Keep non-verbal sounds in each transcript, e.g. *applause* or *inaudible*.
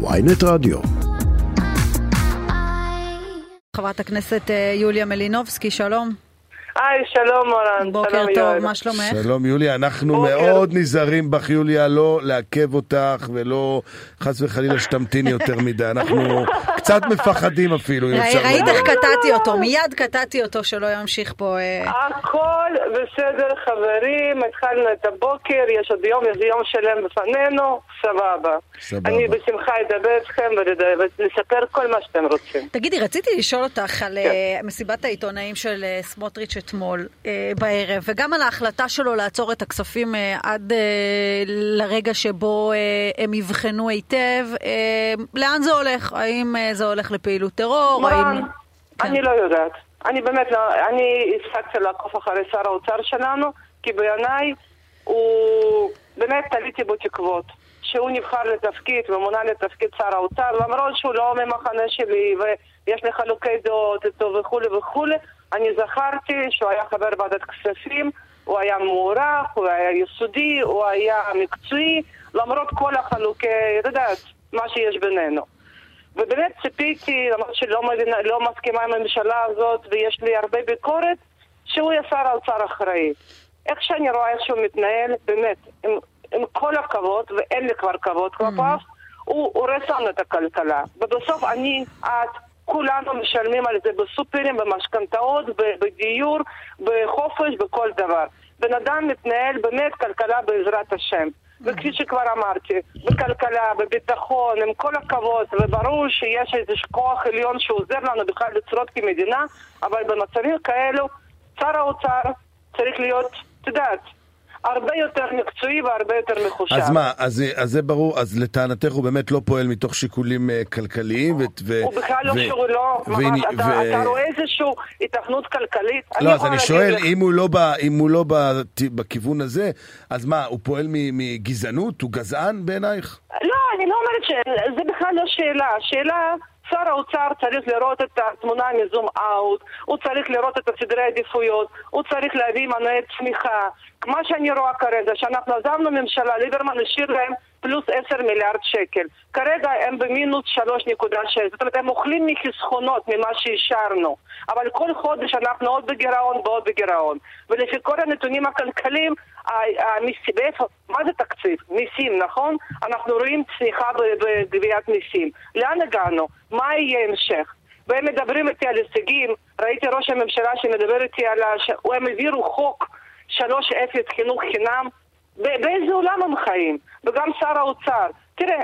ויינט רדיו. חברת הכנסת אה, יוליה מלינובסקי, שלום. היי, שלום מורן. בוקר שלום, טוב, יואל. מה שלומך? שלום יוליה, אנחנו בוקר. מאוד נזהרים בך יוליה, לא לעכב אותך ולא חס וחלילה שתמתיני יותר מדי, אנחנו קצת מפחדים אפילו, אם אפשר ראית. איך קטעתי אותו, מיד קטעתי אותו שלא ימשיך פה. אה, הכל בסדר, חברים, התחלנו את הבוקר, יש עוד יום, יש יום שלם בפנינו, סבבה. סבבה. אני בשמחה אדבר איתכם ולספר כל מה שאתם רוצים. תגידי, רציתי לשאול אותך על כן. אה, מסיבת העיתונאים של אה, סמוטריץ' אתמול בערב, וגם על ההחלטה שלו לעצור את הכספים עד לרגע שבו הם יבחנו היטב. לאן זה הולך? האם זה הולך לפעילות טרור? מורן, האם... כן. אני לא יודעת. אני באמת לא, אני הפסקתי לעקוב אחרי שר האוצר שלנו, כי בעיניי הוא, באמת תליתי בו תקוות. שהוא נבחר לתפקיד ומונה לתפקיד שר האוצר, למרות שהוא לא ממחנה שלי ויש לי חילוקי דעות איתו וכולי וכולי, אני זכרתי שהוא היה חבר ועדת כספים, הוא היה מוערך, הוא היה יסודי, הוא היה מקצועי, למרות כל החלוקי, את יודעת, מה שיש בינינו. ובאמת ציפיתי, למרות שלא מבינה, לא מסכימה עם הממשלה הזאת ויש לי הרבה ביקורת, שהוא יהיה שר האוצר אחראי. איך שאני רואה איך שהוא מתנהל, באמת, עם, עם כל הכבוד, ואין לי כבר כבוד כלפיו, הוא הורס לנו את הכלכלה. ובסוף אני, את, כולנו משלמים על זה בסופרים, במשכנתאות, בדיור, בחופש, בכל דבר. בן אדם מתנהל באמת כלכלה בעזרת השם. וכפי שכבר אמרתי, בכלכלה, בביטחון, עם כל הכבוד, וברור שיש איזה כוח עליון שעוזר לנו בכלל לשרוד כמדינה, אבל במצבים כאלו, שר האוצר צריך להיות, את יודעת, הרבה יותר מקצועי והרבה יותר מחושב. אז מה, אז, אז זה ברור, אז לטענתך הוא באמת לא פועל מתוך שיקולים אה, כלכליים ו... ו- הוא בכלל לא ו- קשור, לא, ממש, ועני- אתה, ו- אתה רואה איזושהי התכנות כלכלית? לא, אז יכולה אני שואל, לך- אם הוא לא, ב, אם הוא לא ב, בכיוון הזה, אז מה, הוא פועל מגזענות? הוא גזען בעינייך? לא, אני לא אומרת ש... זה בכלל לא שאלה. שאלה, שר האוצר צריך לראות את התמונה מזום אאוט, הוא צריך לראות את הסדרי העדיפויות, הוא צריך להביא מנועי צמיחה. מה שאני רואה כרגע, שאנחנו עזבנו ממשלה, ליברמן השאיר להם פלוס 10 מיליארד שקל. כרגע הם במינוס 3.6, זאת אומרת הם אוכלים מחסכונות ממה שאישרנו. אבל כל חודש אנחנו עוד בגירעון ועוד בגירעון. ולפי כל הנתונים הכלכליים, המיסים, ואיפה, מה זה תקציב? מיסים, נכון? אנחנו רואים צניחה בגביית מיסים. לאן הגענו? מה יהיה המשך? והם מדברים איתי על הישגים, ראיתי ראש הממשלה שמדבר איתי על... הש... הם העבירו חוק 3-0 חינוך חינם, באיזה עולם הם חיים? וגם שר האוצר. תראה,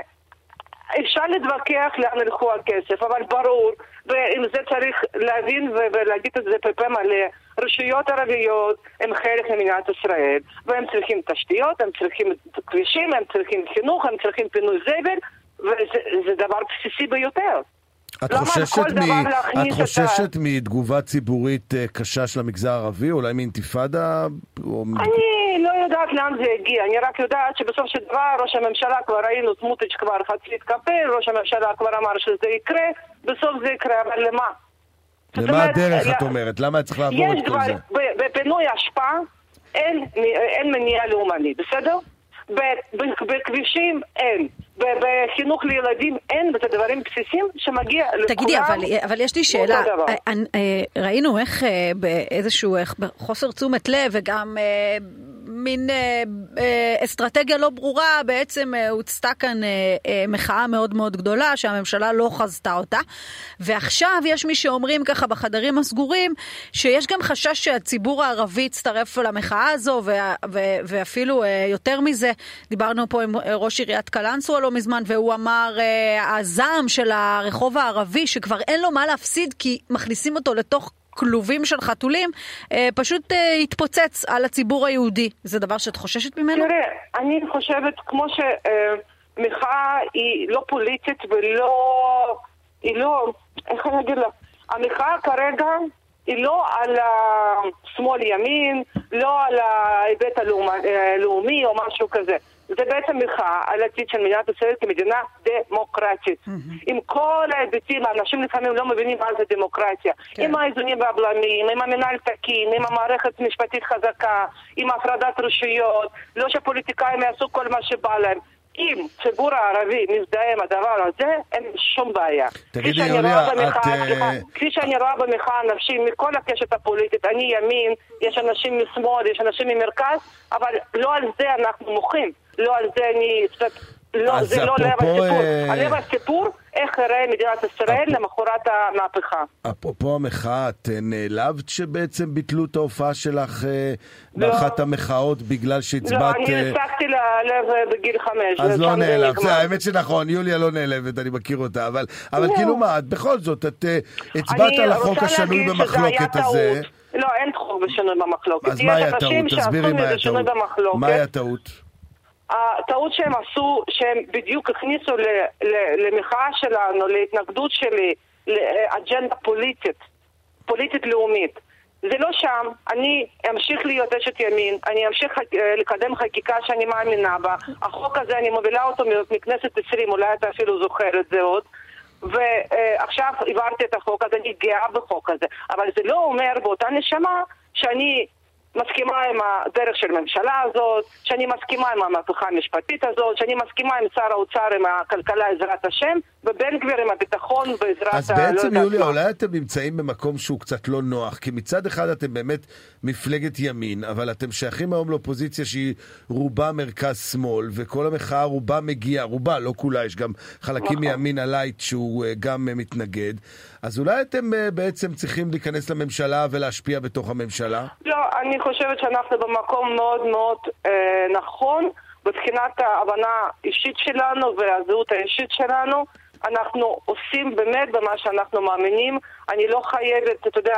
אפשר להתווכח לאן ילכו הכסף, אבל ברור, ועם זה צריך להבין ולהגיד את זה בפה מלא, רשויות ערביות הן חלק ממדינת ישראל, והם צריכים תשתיות, הם צריכים כבישים, הם צריכים חינוך, הם צריכים פינוי זבל, וזה זה דבר בסיסי ביותר. את חוששת, מ... את את חוששת מתגובה ציבורית אה, קשה של המגזר הערבי? אולי מאינתיפאדה? או... אני לא יודעת לאן זה הגיע, אני רק יודעת שבסוף של דבר ראש הממשלה כבר ראינו, סמוטריץ' כבר חצי התקפל, ראש הממשלה כבר אמר שזה יקרה, בסוף זה יקרה, אבל למה? למה אומרת, הדרך, את אומרת? למה צריך לעבור יש את כל זה? ב- בפינוי אשפה אין, אין מניעה לאומני, בסדר? ב- ב- בכבישים אין, ב- בחינוך לילדים אין, וזה דברים בסיסיים שמגיע לכולם. תגידי, אבל, אבל יש לי שאלה. אה, אה, ראינו איך אה, באיזשהו איך, בחוסר תשומת לב וגם אה, מין אה, אה, אסטרטגיה לא ברורה, בעצם אה, הוצתה כאן אה, אה, מחאה מאוד מאוד גדולה שהממשלה לא חזתה אותה. ועכשיו יש מי שאומרים ככה בחדרים הסגורים שיש גם חשש שהציבור הערבי יצטרף למחאה הזו וה- ו- ואפילו אה, יותר מזה, דיברנו פה עם אה, ראש עיריית קלנסווה לא מזמן והוא אמר אה, הזעם של הרחוב הערבי שכבר אין לו מה להפסיד כי מכניסים אותו לתוך כלובים של חתולים, אה, פשוט אה, התפוצץ על הציבור היהודי. זה דבר שאת חוששת ממנו? תראה, אני חושבת כמו שמחאה היא לא פוליטית ולא... היא לא... איך אני אגיד לך? המחאה כרגע היא לא על השמאל-ימין, לא על ההיבט הלאומ- הלאומי או משהו כזה. זה בעצם מחאה על העתיד של מדינת ישראל כמדינה דמוקרטית. עם כל ההיבטים, האנשים לפעמים לא מבינים מה זה דמוקרטיה. כן. עם האיזונים והבלמים, עם המינהל תקין, עם המערכת משפטית חזקה, עם הפרדת רשויות, לא שפוליטיקאים יעשו כל מה שבא להם. אם ציבור הערבי מזדהה עם הדבר הזה, אין שום בעיה. תגידי, יוליה, את... סליחה, כפי שאני רואה במחאה אנשים מכל הקשת הפוליטית, אני ימין, יש אנשים משמאל, יש אנשים ממרכז, אבל לא על זה אנחנו מוחים. לא על זה אני... לא, זה לא לב הסיפור. הלב הסיפור, איך יראה מדינת ישראל למחרת המהפכה. אפרופו המחאה, את נעלבת שבעצם ביטלו את ההופעה שלך באחת המחאות בגלל שהצבעת... לא, אני הפסקתי ללב בגיל חמש. אז לא נעלבת, האמת שנכון, יוליה לא נעלבת, אני מכיר אותה, אבל כאילו מה, את בכל זאת, את הצבעת על החוק השנוי במחלוקת הזה. לא, אין חוק בשינוי במחלוקת. אז מהי הטעות? תסבירי מהי הטעות. מהי הטעות? הטעות שהם עשו, שהם בדיוק הכניסו למחאה שלנו, להתנגדות שלי, לאג'נדה פוליטית, פוליטית לאומית. זה לא שם, אני אמשיך להיות אשת ימין, אני אמשיך לקדם חקיקה שאני מאמינה בה. החוק הזה, אני מובילה אותו מכנסת 20, אולי אתה אפילו זוכר את זה עוד. ועכשיו העברתי את החוק, אז אני גאה בחוק הזה. אבל זה לא אומר באותה נשמה שאני מסכימה עם הדרך של הממשלה הזאת, שאני מסכימה עם המהפכה המשפטית הזאת, שאני מסכימה עם שר האוצר, עם הכלכלה עזרת השם, ובן גביר עם הביטחון בעזרת ה... אז בעצם, יוליה, אולי אתם נמצאים במקום שהוא קצת לא נוח, כי מצד אחד אתם באמת מפלגת ימין, אבל אתם שייכים היום לאופוזיציה שהיא רובה מרכז-שמאל, וכל המחאה רובה מגיעה, רובה, לא כולה, יש גם חלקים נכון. מימין הלייט שהוא גם מתנגד. אז אולי אתם בעצם צריכים להיכנס לממשלה ולהשפיע בתוך הממשלה? לא, אני חושבת שאנחנו במקום מאוד מאוד אה, נכון מבחינת ההבנה האישית שלנו והזהות האישית שלנו. אנחנו עושים באמת במה שאנחנו מאמינים. אני לא חייבת, אתה יודע,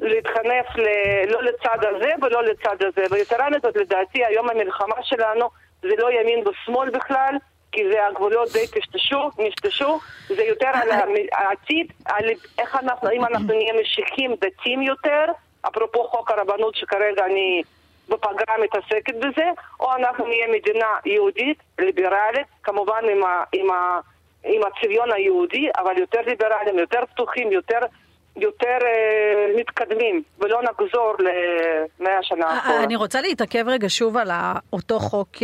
להתחנף ל... לא לצד הזה ולא לצד הזה. ויתרה מזאת, לדעתי, היום המלחמה שלנו זה לא ימין ושמאל בכלל. כי זה הגבולות די טשטשו, נשטשו, זה יותר על העתיד, על איך אנחנו, אם אנחנו נהיה משיחים דתיים יותר, אפרופו חוק הרבנות שכרגע אני בפגרה מתעסקת בזה, או אנחנו נהיה מדינה יהודית, ליברלית, כמובן עם, ה, עם, ה, עם הצביון היהודי, אבל יותר ליברליים, יותר פתוחים, יותר יותר uh, מתקדמים, ולא נחזור למאה שנה אה, אחורה. אני רוצה להתעכב רגע שוב על אותו חוק, uh,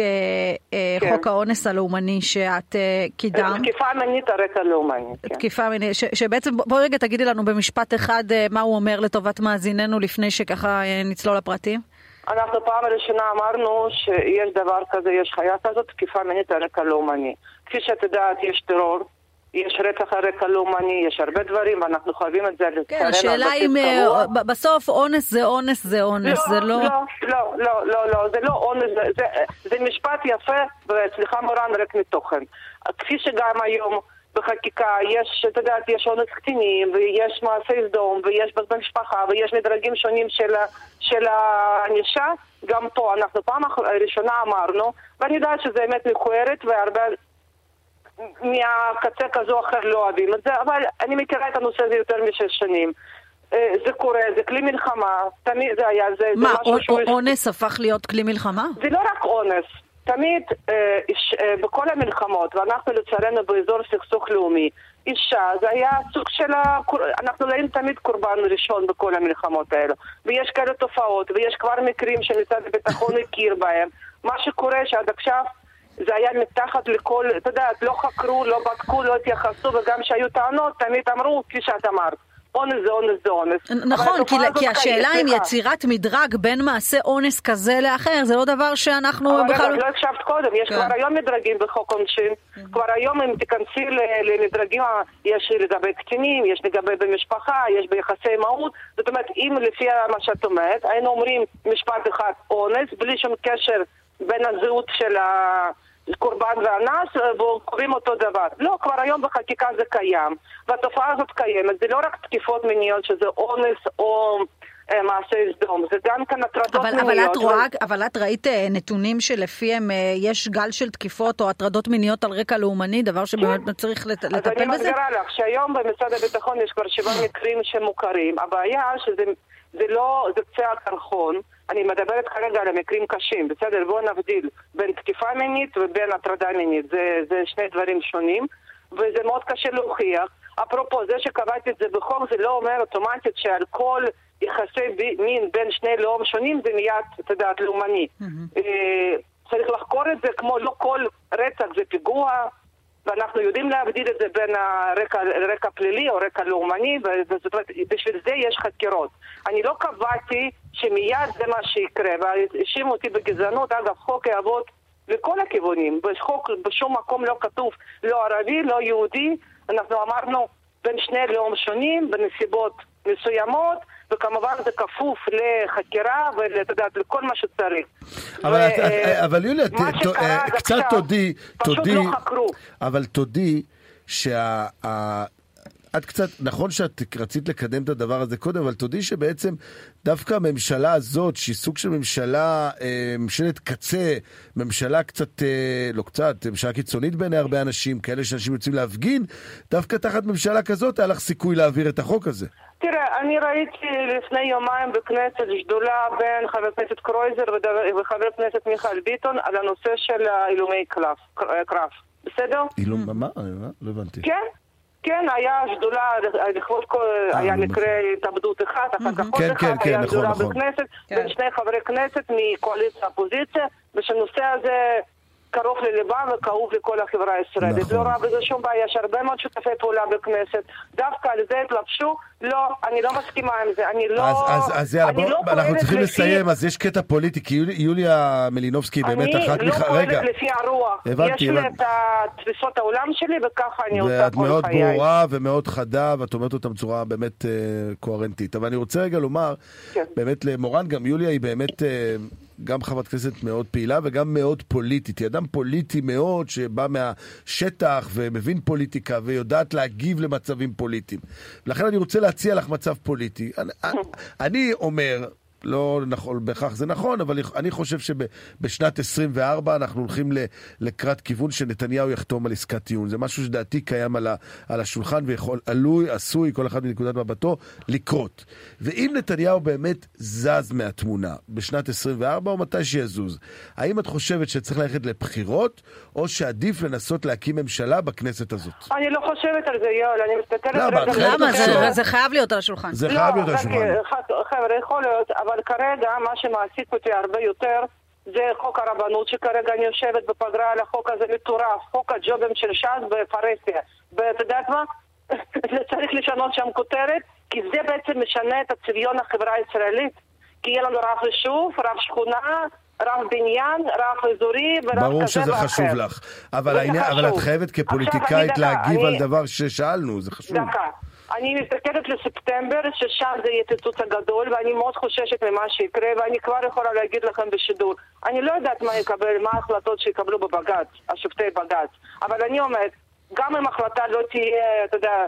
כן. חוק האונס הלאומני שאת uh, קידמת. תקיפה מינית על רקע לאומני. כן. תקיפה מינית, שבעצם, בואי רגע תגידי לנו במשפט אחד uh, מה הוא אומר לטובת מאזיננו לפני שככה uh, נצלול לפרטים. אנחנו פעם ראשונה אמרנו שיש דבר כזה, יש חיה כזאת, תקיפה מינית על רקע לאומני. כפי שאת יודעת, יש טרור. יש רצח על רקע לאומני, יש הרבה דברים, ואנחנו חייבים את זה כן, השאלה אם אה, בסוף אונס זה אונס זה אונס, לא, זה לא... לא, לא, לא, לא, זה לא אונס, זה, זה, זה משפט יפה, וסליחה מורן, ריק מתוכן. כפי שגם היום בחקיקה יש, את יודעת, יש אונס קטינים, ויש מעשי סדום, ויש במשפחה, ויש מדרגים שונים של, של הענישה, גם פה אנחנו פעם ראשונה אמרנו, ואני יודעת שזה אמת מכוערת, והרבה מהקצה כזו או אחר לא אוהבים את זה, אבל אני מכירה את הנושא הזה יותר משש שנים. אה, זה קורה, זה כלי מלחמה, תמיד זה היה, זה, מה, זה משהו שהוא... מה, אונס הפך להיות כלי מלחמה? זה לא רק אונס. תמיד אה, איש, אה, בכל המלחמות, ואנחנו לצערנו באזור סכסוך לאומי, אישה זה היה סוג של, הקור... אנחנו היינו תמיד קורבן ראשון בכל המלחמות האלו. ויש כאלה תופעות, ויש כבר מקרים שמשרד הביטחון הכיר בהם. מה שקורה שעד עכשיו זה היה מתחת לכל, אתה יודע, לא חקרו, לא בדקו, לא התייחסו, וגם כשהיו טענות, תמיד אמרו, כפי שאת אמרת. אונס זה אונס זה אונס. נכון, כי, כי השאלה אם יצירת מדרג בין מעשה אונס כזה לאחר, זה לא דבר שאנחנו אבל בכלל... אבל לא הקשבת קודם, יש כן. כבר היום מדרגים בחוק עונשין. כן. כבר היום אם תיכנסי למדרגים, יש לגבי קטינים, יש לגבי במשפחה, יש ביחסי מהות. זאת אומרת, אם לפי מה שאת אומרת, היינו אומרים משפט אחד אונס, בלי שום קשר בין הזהות של ה... קורבן ואנס וקוראים אותו דבר. לא, כבר היום בחקיקה זה קיים, והתופעה הזאת קיימת. זה לא רק תקיפות מיניות שזה אונס או... אה, מעשי סדום, זה גם כאן הטרדות מיניות. אבל את רואה, אבל את ראית אה, נתונים שלפיהם אה, יש גל של תקיפות או הטרדות מיניות על רקע לאומני, דבר שבאמת כן. צריך לטפל בזה? אז אני מסבירה לך שהיום במשרד הביטחון יש כבר שבעה מקרים שמוכרים. הבעיה שזה זה לא, זה קצה הקרחון. אני מדברת כרגע על המקרים קשים, בסדר? בואו נבדיל בין תקיפה מינית ובין הטרדה מינית. זה, זה שני דברים שונים, וזה מאוד קשה להוכיח. אפרופו, זה שקבעתי את זה בחוק, זה לא אומר אוטומטית שעל כל יחסי מין בין שני לאום שונים זה מיד, את יודעת, לאומני. Mm-hmm. צריך לחקור את זה כמו לא כל רצח זה פיגוע, ואנחנו יודעים להבדיל את זה בין הרקע, רקע פלילי או רקע לאומני, וזאת אומרת, בשביל זה יש חקירות. אני לא קבעתי שמיד זה מה שיקרה, והאשימו אותי בגזענות, אגב, חוק יעבוד לכל הכיוונים. בחוק בשום מקום לא כתוב לא ערבי, לא יהודי, אנחנו אמרנו בין שני לאום שונים, בנסיבות מסוימות, וכמובן זה כפוף לחקירה ולכל מה שצריך. אבל, ו... את, אבל יוליה, קצת תודי, תודי, פשוט לא חקרו. אבל תודי שה... את קצת, נכון שאת רצית לקדם את הדבר הזה קודם, אבל תודי שבעצם דווקא הממשלה הזאת, שהיא סוג של ממשלה, אה, ממשלת קצה, ממשלה קצת, אה, לא קצת, ממשלה קיצונית בעיני הרבה אנשים, כאלה שאנשים יוצאים להפגין, דווקא תחת ממשלה כזאת היה לך סיכוי להעביר את החוק הזה. תראה, אני ראיתי לפני יומיים בכנסת שדולה בין חבר הכנסת קרויזר וחבר הכנסת מיכאל ביטון על הנושא של הילומי קרב, בסדר? אילום, מה? לא הבנתי. כן. כן, היה שדולה, לכבוד כל, אה, היה מקרה התאבדות אחד, אחר כך עוד כן, אחד, כן, היה נכון, שדולה נכון. בכנסת, כן. בין שני חברי כנסת מקואליציה אופוזיציה, ושהנושא הזה קרוב לליבם וכאוב לכל החברה הישראלית. נכון. לא רואה בזה שום בעיה, יש הרבה מאוד שותפי פעולה בכנסת, דווקא על זה התלבשו, לא, אני לא מסכימה עם זה, אני לא... אז, אז, אז יאללה, אני בוא, לא אנחנו צריכים לפי- לסיים, אז יש קטע פוליטי, כי יולי, יוליה מלינובסקי באמת אחת אני לא מח... פועלת רגע, לפי הרוח. הבנתי, יש לי הבנתי. את תפיסות העולם שלי, וככה אני עושה ואת כל מאוד חיי. ברורה ומאוד חדה, ואת אומרת אותה בצורה באמת אה, קוהרנטית. אבל אני רוצה רגע לומר, כן. באמת למורן, גם יוליה היא באמת אה, גם חברת כנסת מאוד פעילה וגם מאוד פוליטית. היא אדם פוליטי מאוד, שבא מהשטח ומבין פוליטיקה ויודעת להגיב למצבים פוליטיים. לכן אני רוצה להציע לך מצב פוליטי. אני, אני אומר... לא נכון, בהכרח זה נכון, אבל אני חושב שבשנת 24 אנחנו הולכים לקראת כיוון שנתניהו יחתום על עסקת טיעון. זה משהו שדעתי קיים על, ה- על השולחן ויכול, עלוי, עשוי, כל אחד מנקודת מבטו, לקרות. ואם נתניהו באמת זז מהתמונה בשנת 24 או מתי שיזוז, האם את חושבת שצריך ללכת לבחירות, או שעדיף לנסות להקים ממשלה בכנסת הזאת? אני לא חושבת על זה, יואל, אני מסתכלת למה? את חייבת למה? זה- זה חייב להיות על השולחן. זה לא, חייב להיות על רק, השולחן. חבר'ה, יכול להיות, אבל כרגע מה שמעסיק אותי הרבה יותר זה חוק הרבנות, שכרגע אני יושבת בפגרה על החוק הזה מטורף, חוק הג'ובים של ש"ס בפרהסיה. ואת יודעת מה? *laughs* זה צריך לשנות שם כותרת, כי זה בעצם משנה את הצביון החברה הישראלית. כי יהיה לנו רב יישוב, רב שכונה, רב בניין, רב אזורי ורב כזה ואחר. ברור שזה חשוב לך, אבל, העניין, אבל את חשוב. חייבת כפוליטיקאית להגיב אני- על דבר ששאלנו, זה חשוב. דקה. אני מסתכלת לספטמבר, ששם זה יהיה פיצוץ הגדול, ואני מאוד חוששת ממה שיקרה, ואני כבר יכולה להגיד לכם בשידור. אני לא יודעת מה יקבל, מה ההחלטות שיקבלו בבג"ץ, השופטי בג"ץ. אבל אני אומרת, גם אם ההחלטה לא תהיה, אתה יודע,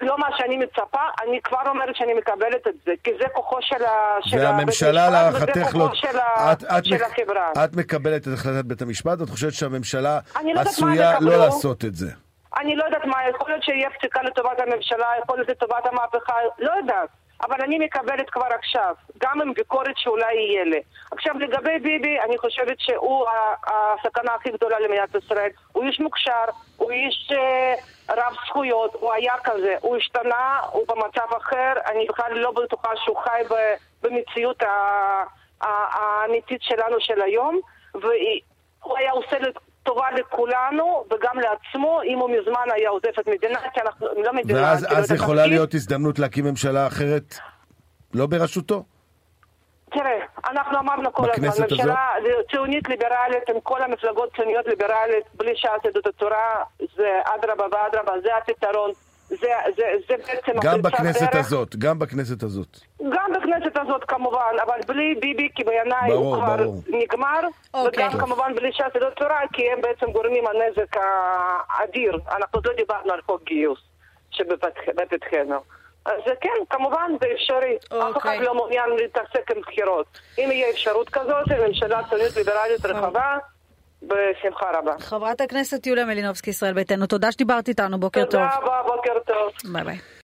לא מה שאני מצפה, אני כבר אומרת שאני מקבלת את זה, כי זה כוחו של ה... של והממשלה להערכתך לא... של. את, את, של מק- החברה. את מקבלת את החלטת בית המשפט, את חושבת שהממשלה לא עשויה יקבלו. לא לעשות את זה. אני לא יודעת מה, יכול להיות שיהיה פסיקה לטובת הממשלה, יכול להיות לטובת המהפכה, לא יודעת. אבל אני מקבלת כבר עכשיו, גם עם ביקורת שאולי יהיה לי. עכשיו לגבי ביבי, אני חושבת שהוא הסכנה הכי גדולה למדינת ישראל. הוא איש מוכשר, הוא איש אה, רב זכויות, הוא היה כזה, הוא השתנה, הוא במצב אחר, אני בכלל לא בטוחה שהוא חי במציאות האמיתית שלנו של היום, והוא היה עושה טובה לכולנו וגם לעצמו, אם הוא מזמן היה עוזב את מדינה, כי אנחנו לא מדינה. ואז כאילו, אז יכולה התפקיד- להיות הזדמנות להקים ממשלה אחרת, לא בראשותו? תראה, אנחנו אמרנו כל הזמן, ממשלה ציונית ליברלית עם כל המפלגות ציוניות ליברלית, בלי ש"ס יהדות התורה, זה אדרבה ואדרבה, זה הפתרון. זה, זה, זה בעצם גם בכנסת דרך. הזאת, גם בכנסת הזאת. גם בכנסת הזאת כמובן, אבל בלי ביבי, כי בעיניי הוא כבר ברור. נגמר, אוקיי. וגם כמובן בלי ש"ס יהדות התורה, כי הם בעצם גורמים הנזק האדיר. אנחנו לא דיברנו על חוק גיוס שבפתחנו. אז כן, כמובן זה אפשרי. אף אחד אוקיי. לא מעוניין להתעסק עם בחירות. אם יהיה אפשרות כזאת, ממשלה ציונית ליברלית רחבה, בשמחה רבה. חברת הכנסת יוליה מלינובסקי, ישראל ביתנו, תודה שדיברת איתנו, בוקר טוב. תודה רבה, בוקר טוב. ביי ביי.